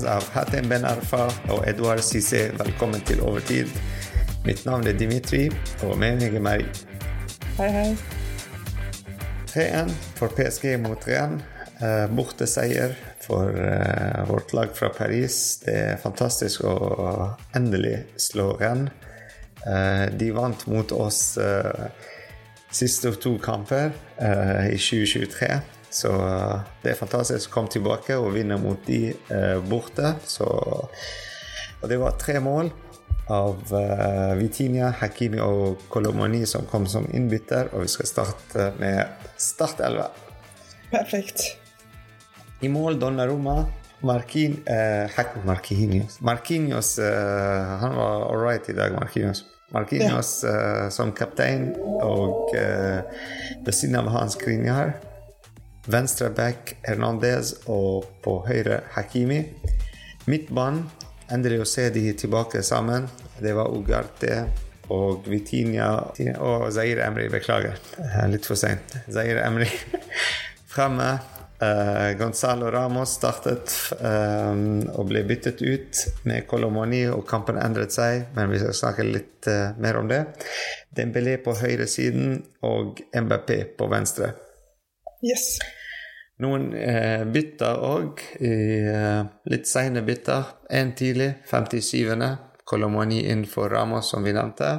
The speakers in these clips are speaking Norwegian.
Fans av Hatem Ben Arfa og Edouard Cissé. Velkommen til Overtid. Mitt navn er Dimitri, og med meg er meg. Hei, hei. 3-1 for PSG mot Rennes. Uh, Borteseier for uh, vårt lag fra Paris. Det er fantastisk å endelig slå Rennes. Uh, de vant mot oss siste to kamper i 2023. Så det er fantastisk å komme tilbake og vinne mot de borte. Så, og det var tre mål av uh, Vitinia, Hakimi og Kolomoni som kom som innbytter. Og vi skal starte med startelva. Perfekt. I mål Donnarumma. Markin, eh, Marquinhos Marquinhos eh, Han var all right i dag, Marquinhos. Marquinhos eh, som kaptein, og ved siden av hans Skriniar. Venstre back Hernandez og på høyre Hakimi. Midtbanen endelig å se de tilbake sammen. Det var Ugarte og Vitinia og Zaire Emry. Beklager, litt for seint. Zaire Emry fremme. Uh, Gonzalo Ramos startet um, og ble byttet ut med Colomoni, og kampen endret seg, men vi skal snakke litt uh, mer om det. Dembélé på høyresiden og MBP på venstre. Yes. Noen eh, bytter òg, eh, litt seine bytter. Én tidlig, 57. Kolomani innenfor for Ramos, som vi nevnte.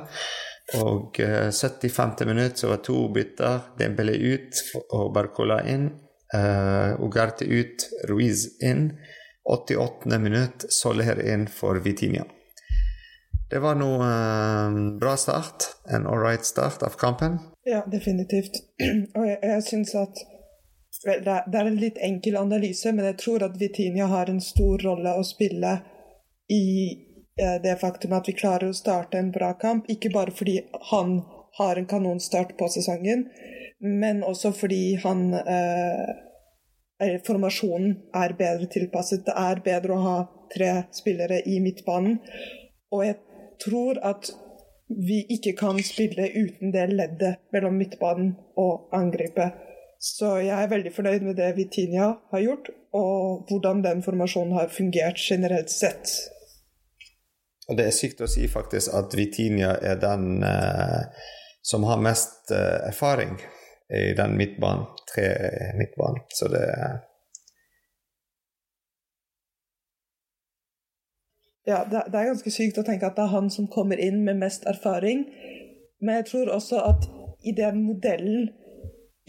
Og eh, 75. minutt så var to bytter. Dembele ut og Barcola inn. Eh, Ugarte ut, Ruiz inn. 88. minutt, Soler inn for Vitinia. Det var noe eh, bra start. En all right start av kampen. Ja, definitivt. Og jeg, jeg syns at det er en litt enkel analyse, men jeg tror at Vitinia har en stor rolle å spille i eh, det faktum at vi klarer å starte en bra kamp. Ikke bare fordi han har en kanonstart på sesongen, men også fordi han eh, Formasjonen er bedre tilpasset. Det er bedre å ha tre spillere i midtbanen. Og jeg tror at vi ikke kan spille uten det leddet mellom midtbanen og angrepet. Så jeg er veldig fornøyd med det Vitinia har gjort, og hvordan den formasjonen har fungert generelt sett. Og Det er sykt å si faktisk at Vitinia er den eh, som har mest eh, erfaring i den midtbanen, tre midtbanen. Så det Ja, det, det er ganske sykt å tenke at det er han som kommer inn med mest erfaring. Men jeg tror også at i den modellen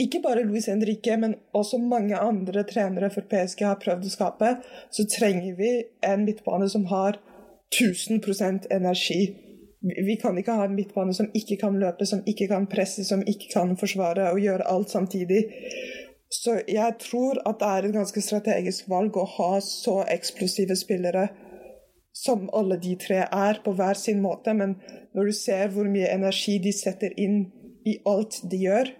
ikke bare Luis Henrique, men også mange andre trenere for PSG har prøvd å skape, så trenger vi en midtbane som har 1000% energi. Vi kan ikke ha en midtbane som ikke kan løpe, som ikke kan presse, som ikke kan forsvare og gjøre alt samtidig. Så jeg tror at det er et ganske strategisk valg å ha så eksplosive spillere som alle de tre er, på hver sin måte. Men når du ser hvor mye energi de setter inn i alt de gjør,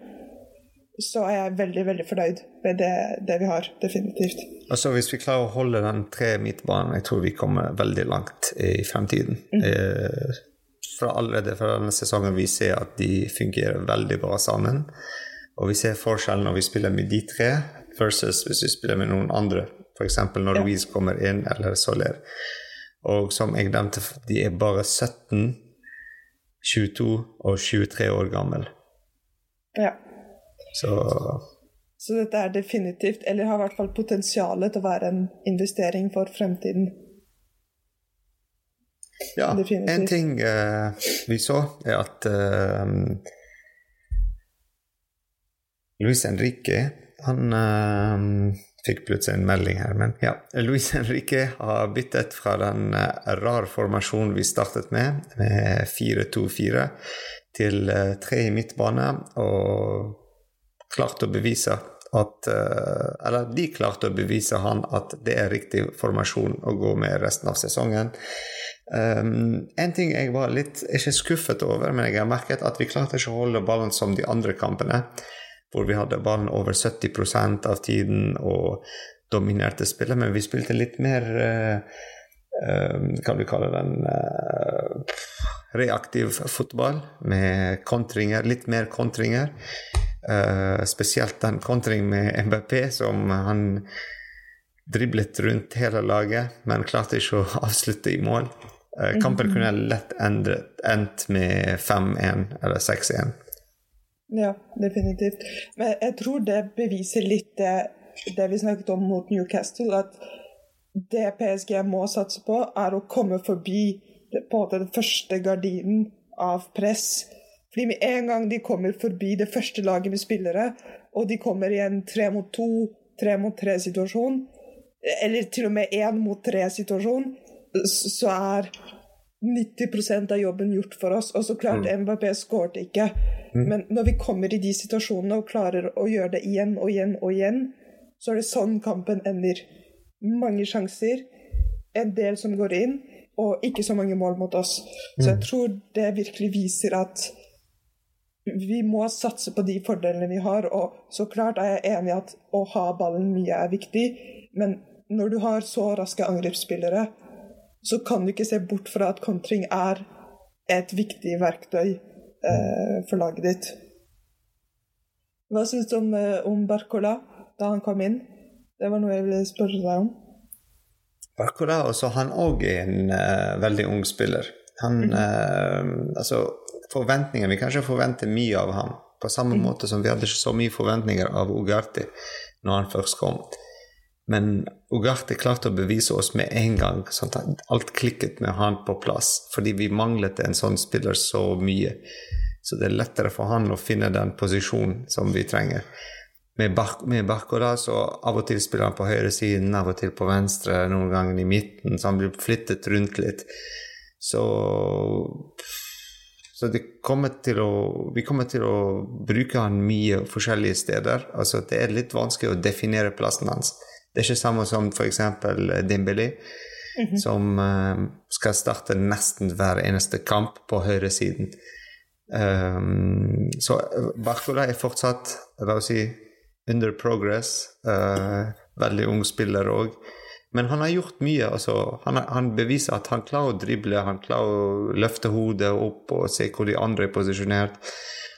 så er jeg veldig veldig fornøyd med det, det vi har. Definitivt. Altså Hvis vi klarer å holde den tre midtbanen, jeg tror vi kommer veldig langt i fremtiden. Mm. Eh, fra allerede fra denne sesongen vi ser at de fungerer veldig bra sammen. Og vi ser forskjellen når vi spiller med de tre versus hvis vi spiller med noen andre. F.eks. når ja. Louise kommer inn, eller Soler. Og som jeg nevnte, de er bare 17, 22 og 23 år gamle. Ja. Så Så dette er definitivt, eller har i hvert fall potensial til å være en investering for fremtiden. Ja, definitivt. en ting uh, vi så, er at uh, Luis Henrique han uh, fikk plutselig en melding her, men ja. Luis Henrique har byttet fra den rar formasjonen vi startet med, med 4-2-4, til tre i midtbane. og klarte å bevise at eh, Eller de klarte å bevise han at det er riktig formasjon å gå med resten av sesongen. Um, en ting jeg var litt ikke skuffet over, men jeg har merket at vi klarte ikke å holde ballen som de andre kampene, hvor vi hadde ballen over 70% av tiden og dominerte spillet, men vi spilte litt mer uh, uh, Hva vi kalle den uh, Reaktiv fotball med kontringer, litt mer kontringer. Uh, spesielt den kontring med MBP, som han driblet rundt hele laget, men klarte ikke å avslutte i mål. Uh, kampen kunne lett endret, endt med 5-1 eller 6-1. Ja, definitivt. Men jeg tror det beviser litt det, det vi snakket om mot Newcastle, at det PSG må satse på, er å komme forbi på den første gardinen av press. Fordi med en gang de kommer forbi det første laget med spillere, og de kommer i en tre mot to, tre mot tre-situasjon, eller til og med én mot tre-situasjon, så er 90% av jobben gjort for oss. Og så klart, mm. MBP skåret ikke. Mm. Men når vi kommer i de situasjonene og klarer å gjøre det igjen og igjen og igjen, så er det sånn kampen ender. Mange sjanser, en del som går inn, og ikke så mange mål mot oss. Så jeg mm. tror det virkelig viser at vi må satse på de fordelene vi har. Og så klart er jeg enig i at å ha ballen mye er viktig, men når du har så raske angrepsspillere, så kan du ikke se bort fra at kontring er et viktig verktøy eh, for laget ditt. Hva syns du om, eh, om Barcola da han kom inn? Det var noe jeg ville spørre deg om. Barcola også, han òg er en uh, veldig ung spiller. Han mm. uh, Altså, forventninger Vi kanskje forventer mye av ham. På samme mm. måte som vi hadde så mye forventninger av Ugarte når han først kom. Men Ugarte klarte å bevise oss med en gang. sånn at Alt klikket med han på plass. Fordi vi manglet en sånn spiller så mye. Så det er lettere for han å finne den posisjonen som vi trenger. Med, Bar med Barcola så av og til spiller han på høyresiden, av og til på venstre, noen ganger i midten. Så han blir flyttet rundt litt. Så så kommer å, vi kommer til å bruke han mye forskjellige steder. Altså Det er litt vanskelig å definere plassen hans. Det er ikke samme som f.eks. Dimbeli, mm -hmm. som uh, skal starte nesten hver eneste kamp på høyresiden. Um, så Barcola er fortsatt la oss si, under progress. Uh, veldig ung spiller òg. Men han har gjort mye. Altså, han, han, beviser at han klarer å drible, han klarer å løfte hodet opp og se hvor de andre er posisjonert.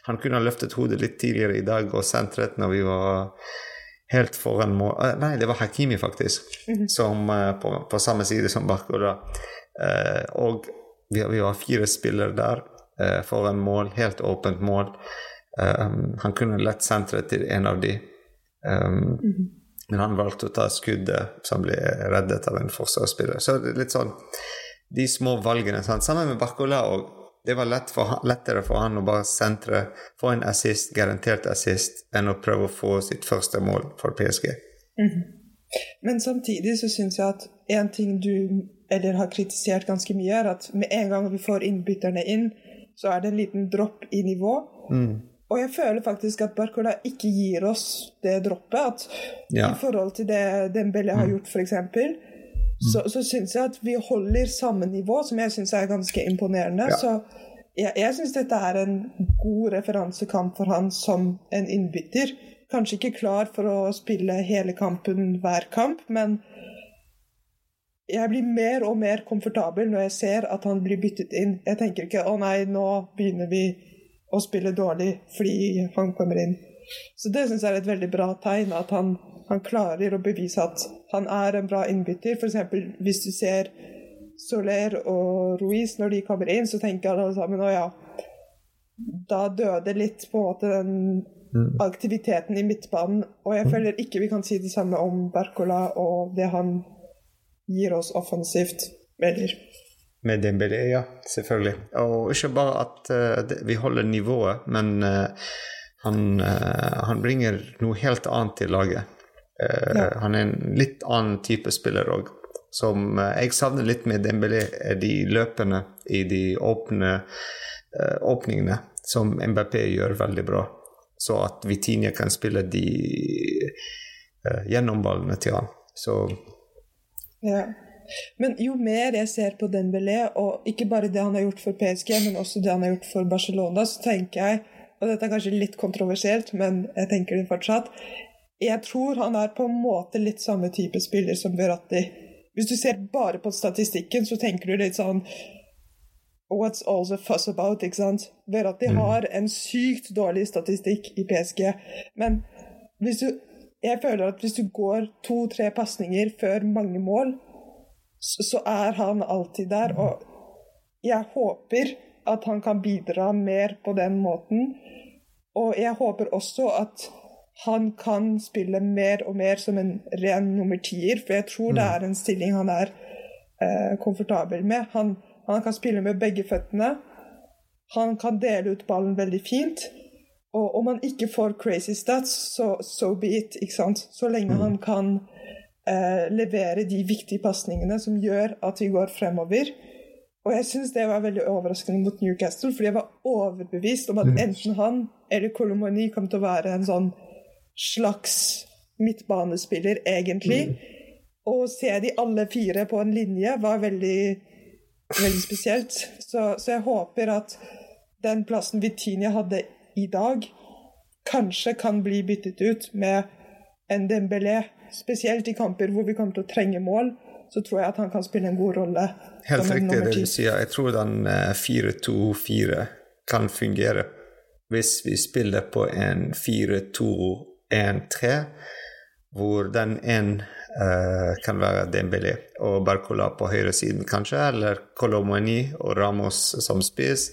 Han kunne ha løftet hodet litt tidligere i dag og sentret når vi var helt foran mål eh, Nei, det var Hakimi, faktisk, mm -hmm. som uh, på, på, samme side som Barcola. Uh, og vi, vi, var fire spillere der uh, foran mål, helt åpent mål. Um, han kunne lett sentret til en av de, um, mm -hmm. Men han valgte å ta skuddet som ble reddet av en forsvarsspiller. Så det litt sånn De små valgene. Sant? Sammen med Bakkola òg. det var lett for, lettere for han å bare sentre, få en assist, garantert assist, enn å prøve å få sitt første mål for PSG. Mm -hmm. Men samtidig så syns jeg at en ting du eller har kritisert ganske mye, er at med en gang vi får innbytterne inn, så er det en liten dropp i nivå. Mm. Og jeg føler faktisk at Barcola ikke gir oss det droppet. At ja. I forhold til det Dembélé har mm. gjort, f.eks., så, så syns jeg at vi holder samme nivå, som jeg syns er ganske imponerende. Ja. Så jeg, jeg syns dette er en god referansekamp for han som en innbytter. Kanskje ikke klar for å spille hele kampen hver kamp, men jeg blir mer og mer komfortabel når jeg ser at han blir byttet inn. Jeg tenker ikke 'å nei, nå begynner vi å spiller dårlig fordi han kommer inn'. Så det syns jeg er et veldig bra tegn, at han han klarer å bevise at han er en bra innbytter. F.eks. hvis du ser Soler og Ruiz når de kommer inn, så tenker alle sammen å ja, da døde litt på en måte den mm. aktiviteten i midtbanen. Og jeg føler ikke vi kan si det samme om Bercola og det han gir oss offensivt. Eller med Dembélé, ja, selvfølgelig. Og ikke bare at uh, vi holder nivået, men uh, han, uh, han, bringer noe helt annet til laget. Ja. Han er en litt annen type spiller òg. Som jeg savner litt med Dembélé, er de løpene i de åpne åpningene som MBP gjør veldig bra. Så at Vitinia kan spille de gjennomballene til han. Så Ja. Men jo mer jeg ser på Dembélé, og ikke bare det han har gjort for PSG, men også det han har gjort for Barcelona, så tenker jeg og dette er kanskje litt kontroversielt, men jeg tenker det fortsatt jeg tror han er på en måte litt samme type spiller som Verratti. Hvis du ser bare på statistikken, så tenker du litt sånn What's all the fuss about? ikke sant? Verratti mm. har en sykt dårlig statistikk i PSG. Men hvis du jeg føler at hvis du går to-tre pasninger før mange mål, så, er han alltid der. Og jeg håper at han kan bidra mer på den måten. Og jeg håper også at han kan spille mer og mer som en ren nummer tier, for jeg tror det er en stilling han er eh, komfortabel med. Han, han kan spille med begge føttene. Han kan dele ut ballen veldig fint. Og om han ikke får crazy stats, så so be it. ikke sant? Så lenge han kan eh, levere de viktige pasningene som gjør at vi går fremover. Og jeg syns det var veldig overraskende mot Newcastle, fordi jeg var overbevist om at enten han eller Kolomoni kom til å være en sånn slags midtbanespiller, egentlig. å se de alle fire på en linje var veldig, veldig spesielt. Så, så jeg håper at den plassen Vitinia hadde i dag, kanskje kan bli byttet ut med en Dembélé. Spesielt i kamper hvor vi kommer til å trenge mål, så tror jeg at han kan spille en god rolle. Helt riktig det du sier. Jeg tror den 4-2-4 eh, kan fungere hvis vi spiller på en 4-2-1-3, hvor den én uh, eh, kan være Dembélé og Barcola på høyresiden, kanskje, eller Colomani og Ramos som spiss.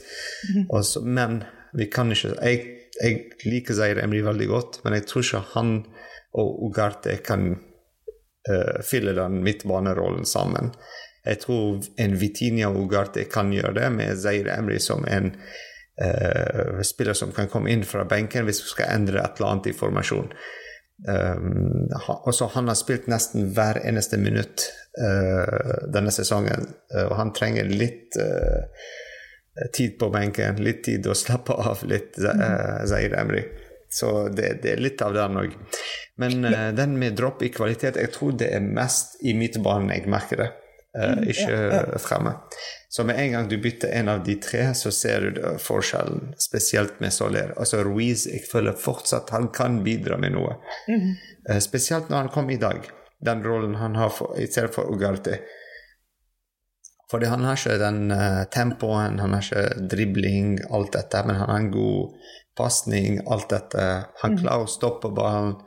Mm -hmm. men vi kan ikke Jeg, jeg liker Zaire Emri veldig godt, men jeg tror ikke han og Ugarte kan uh, fylle den midtbanerollen sammen. Jeg tror en Vitinia og Ugarte kan gjøre det, med Zaire Emri som en uh, spiller som kan komme inn fra benken hvis vi skal endre et eller annet i formasjon. Um, han har spilt nesten hver eneste minutt uh, denne sesongen, og han trenger litt uh, tid på benken, litt tid å slappe av litt, uh, Zair Emry. Så det, det, er litt av den òg. Men uh, den med dropp i kvalitet, jeg tror det er mest i midtbanen jeg merker det, uh, ikke ja, ja. fremme. Så med en gang du bytter en av de tre, så ser du forskjellen, spesielt med Soler. Altså Ruiz, jeg føler fortsatt han kan bidra med noe. Mm. spesielt når han kom i dag. Den rollen han har for, i stedet for Ugarte. Fordi han har ikke den uh, tempoen, han har ikke dribling, alt dette, men han har en god pasning, alt dette. Han mm. klarer å stoppe ballen.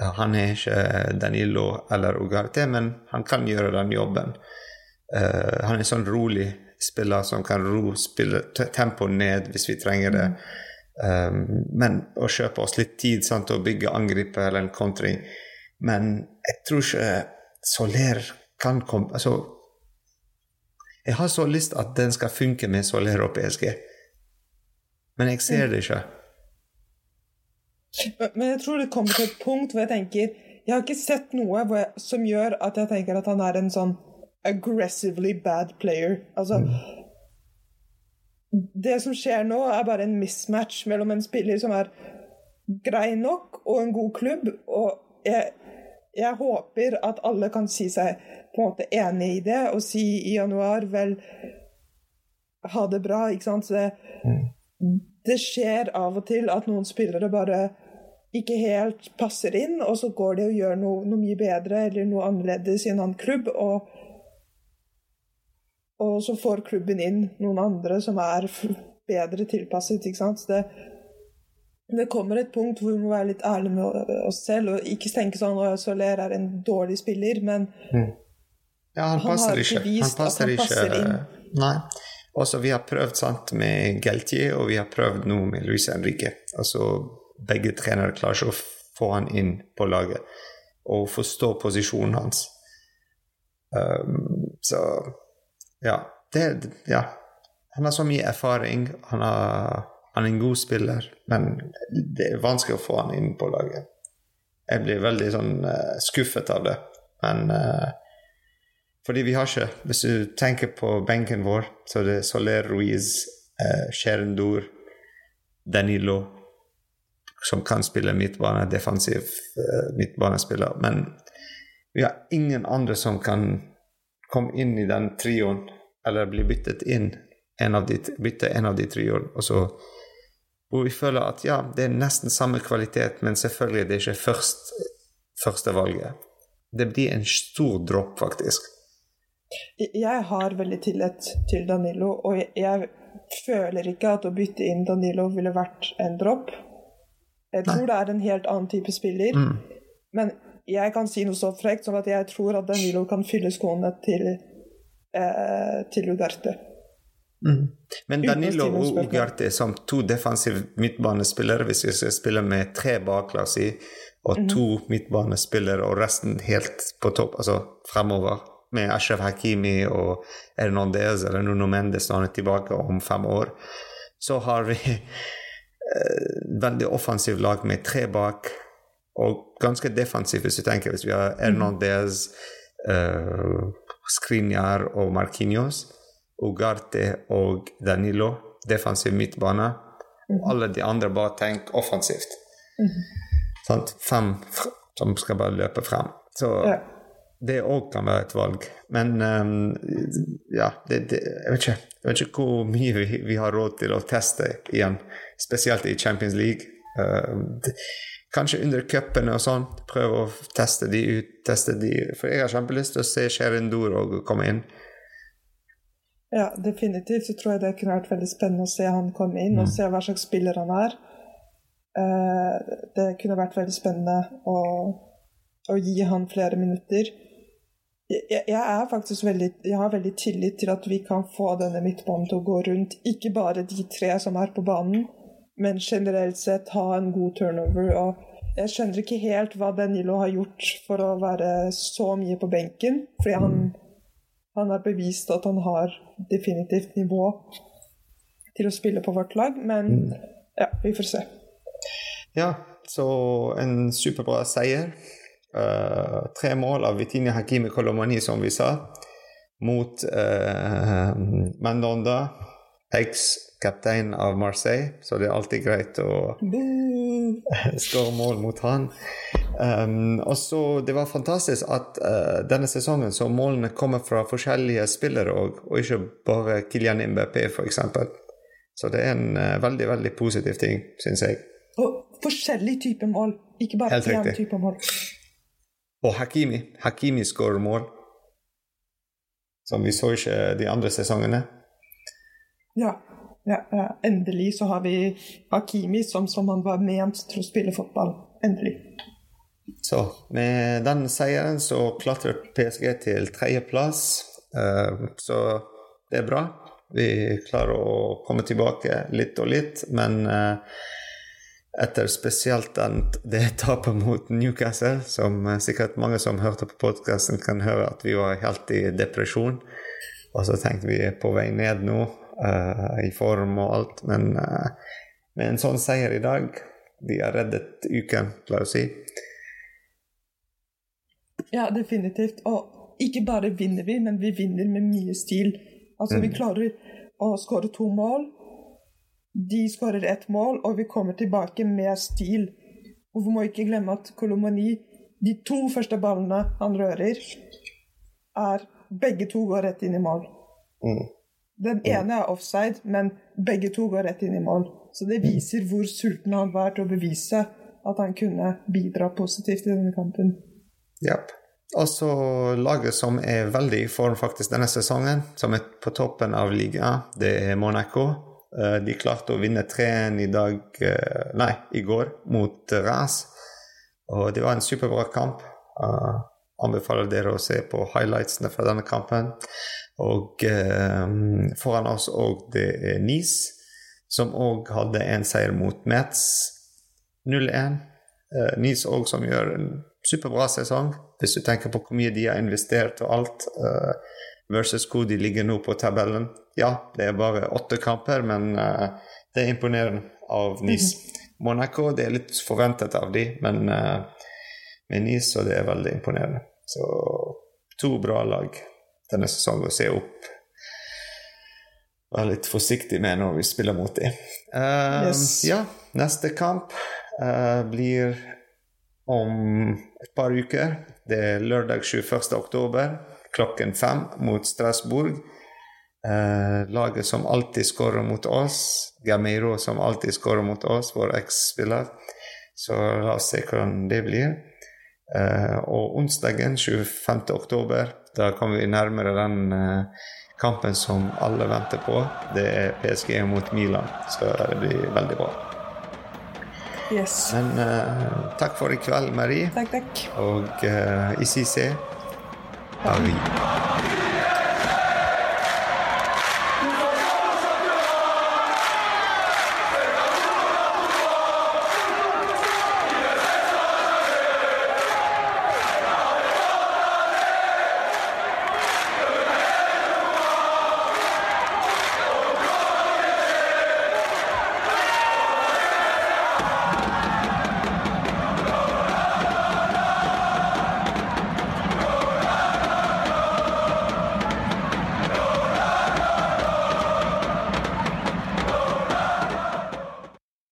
Uh, han er ikke Danilo eller Ugarte, men han kan gjøre den jobben. Uh, han er en sånn rolig spiller som kan ro spille tempoet ned hvis vi trenger det. Um, men å kjøpe oss litt tid sant, å bygge angripet eller en kontring. Men jeg tror ikke Soler kan komme altså jeg har så lyst at den skal funke med Soler og PSG, men jeg ser det ikke. Men jeg tror det kommer til et punkt hvor jeg tenker Jeg har ikke sett noe jeg, som gjør at jeg tenker at han er en sånn aggressively bad player. Altså. Det som skjer nå, er bare en mismatch mellom en spiller som er grei nok, og en god klubb. Og jeg, jeg håper at alle kan si seg på en måte enig i det og si i januar vel ha det bra, ikke sant. Så det, mm. det skjer av og til at noen spillere bare ikke helt passer inn, og så går de og gjør noe, noe mye bedre eller noe annerledes i en annen klubb. Og, og så får klubben inn noen andre som er bedre tilpasset. ikke sant? Så det, det kommer et punkt hvor vi må være litt ærlige med oss selv og ikke tenke sånn at Soler er en dårlig spiller, men mm. Ja, han, han har ikke. Han at han passer ikke. Nei. Også vi har prøvd sant, med Geltier, og vi har prøvd nå med Luis Henrique. Altså, begge trenere klarer ikke å få han inn på laget og forstå posisjonen hans. Um, så ja. Det, ja. Han har så mye erfaring. Han, har, han, er en god spiller, men det er vanskelig å få han inn på laget. Jeg blir veldig sånn uh, skuffet av det. Men uh, fordi vi har ikke Hvis du tenker på benken vår, så er det Soler Ruiz, uh, Sherendor, Danilo som kan spille midtbane, defensiv uh, midtbanespiller. Men vi har ingen andre som kan komme inn i den trioen, eller bli byttet inn, en av de, bytte en av de trioene. Og så hvor vi føler at ja, det er nesten samme kvalitet, men selvfølgelig det er ikke først, første valget. Det blir en stor dropp, faktisk. Jeg har veldig tillit til Danilo, og jeg, jeg, føler ikke at å bytte inn Danilo ville vært en dropp. Jeg tror Nei. det er en helt annen type spiller. Mm. Men jeg kan si noe så frekt som at jeg tror at Danilo kan fylle skoene til, eh, til Ugarte. Mm. Men Danilo og Ugarte Ugarte som to defensive midtbanespillere, hvis vi skal spille med tre bak, i, og to og -hmm. midtbanespillere og resten helt på topp, altså fremover, med Ashraf Hakimi og Hernandez eller Nuno Mendes når han er tilbake om fem år, så har vi eh, veldig offensivt lag med tre bak, og ganske defensivt, hvis du tenker, hvis vi har Hernandez, uh, Skriniar og Marquinhos. Ugarte og Danilo, defensiv midtbane. Alle de andre bare tenk offensivt. Sant? Fem som skal bare løpe frem. Så Ja. det òg kan være et valg. Men um, ja, det, det, jeg, vet ikke, jeg vet ikke hvor mye vi, vi har råd til å teste igjen, spesielt i Champions League. Uh, det, kanskje under cupene og sånn, prøve å teste de ut, teste de For jeg har kjempelyst til å se Sherindor og komme inn. Ja, definitivt så tror jeg det kunne vært veldig spennende å se han komme inn, og se hva slags spiller han er. Eh, det kunne vært veldig spennende å, å gi han flere minutter. Jeg, jeg- er faktisk veldig, jeg har veldig tillit til at vi kan få denne midtbanen til å gå rundt. Ikke bare de tre som er på banen, men generelt sett ha en god turnover. og jeg skjønner ikke helt hva Danilo har gjort for å være så mye på benken. Fordi han, han har bevist at han har definitivt nivå til å spille på vårt lag. Men ja, vi får se. Ja, så en superbra seier. Uh, tre mål av Vitinia Hakimi Kolomani, som vi sa, mot uh, Mandonda, eks-kaptein av Marseille, så det er alltid greit å skåre mål mot han. Um, og så Det var fantastisk at uh, denne sesongen så målene kommer fra forskjellige spillere, og, og ikke bare Kylian Mbappé, f.eks. Så det er en uh, veldig, veldig positiv ting, syns jeg. Og forskjellig type mål, ikke bare én type mål. Og Hakimi. Hakimi skårer mål. Som vi så ikke de andre sesongene. Ja, ja, ja. Endelig så har vi Hakimi som, som han var ment til å spille fotball. Endelig. Så med den seieren så klatrer PSG til tredjeplass. Eh, så det er bra. Vi klarer å komme tilbake litt og litt, men eh, etter spesielt det tapet mot Newcastle, som eh, sikkert mange som hørte på podkasten, kan høre at vi var helt i depresjon. Og så tenkte vi på vei ned nå, eh, i form og alt. Men uh, med en sånn seier i dag Vi har reddet uken, la oss si. Ja, definitivt. Og ikke bare vinner vi, men vi vinner med mye stil. Altså, vi klarer å skåre to mål. De skårer ett mål, og vi kommer tilbake med stil. Og vi må ikke glemme at Kolomani, de to første ballene han rører, er begge to går rett inn i mål. Mm. Den ene er offside, men begge to går rett inn i mål. Så det viser hvor sulten han var til å bevise at han kunne bidra positivt i denne kampen. Yep. Og så laget som er veldig i form faktisk denne sesongen, som er på toppen av ligaen, det er Monaco. Eh, De klarte å vinne 3-1 i dag eh, Nei, i går mot Ras. Og det var en superbra kamp. Jeg anbefaler dere å se på highlightsene fra denne kampen. Og eh, foran oss òg det er Nice, som òg hadde en seier mot Metz 0-1. Eh, Nice òg som gjør en superbra sesong, hvis du tenker på hvor mye de har investert og alt, eh, versus hvor de ligger nå på tabellen. Ja, det er bare åtte kamper, men eh, det er imponerende av Nice. Monaco det er litt forventet av de, men eh, med Nice så det er veldig imponerende. Så to bra lag denne sesongen å se opp. Være litt forsiktig med når vi spiller mot dem. Eh, Yes. Ja, neste kamp uh, blir om et par uker. Det er lørdag 21. oktober klokken fem mot Strasbourg. Eh, laget som alltid skårer mot oss. Gameiro som alltid skårer mot oss, vår eks-spiller. Så la oss se hvordan det blir. Eh, og onsdagen 25. oktober, da kommer vi nærmere den eh, kampen som alle venter på. Det er PSG mot Milan, så det blir veldig bra. Yes. Men uh, takk for i kveld, Marie. Takk, takk. Og uh, i CC Paris.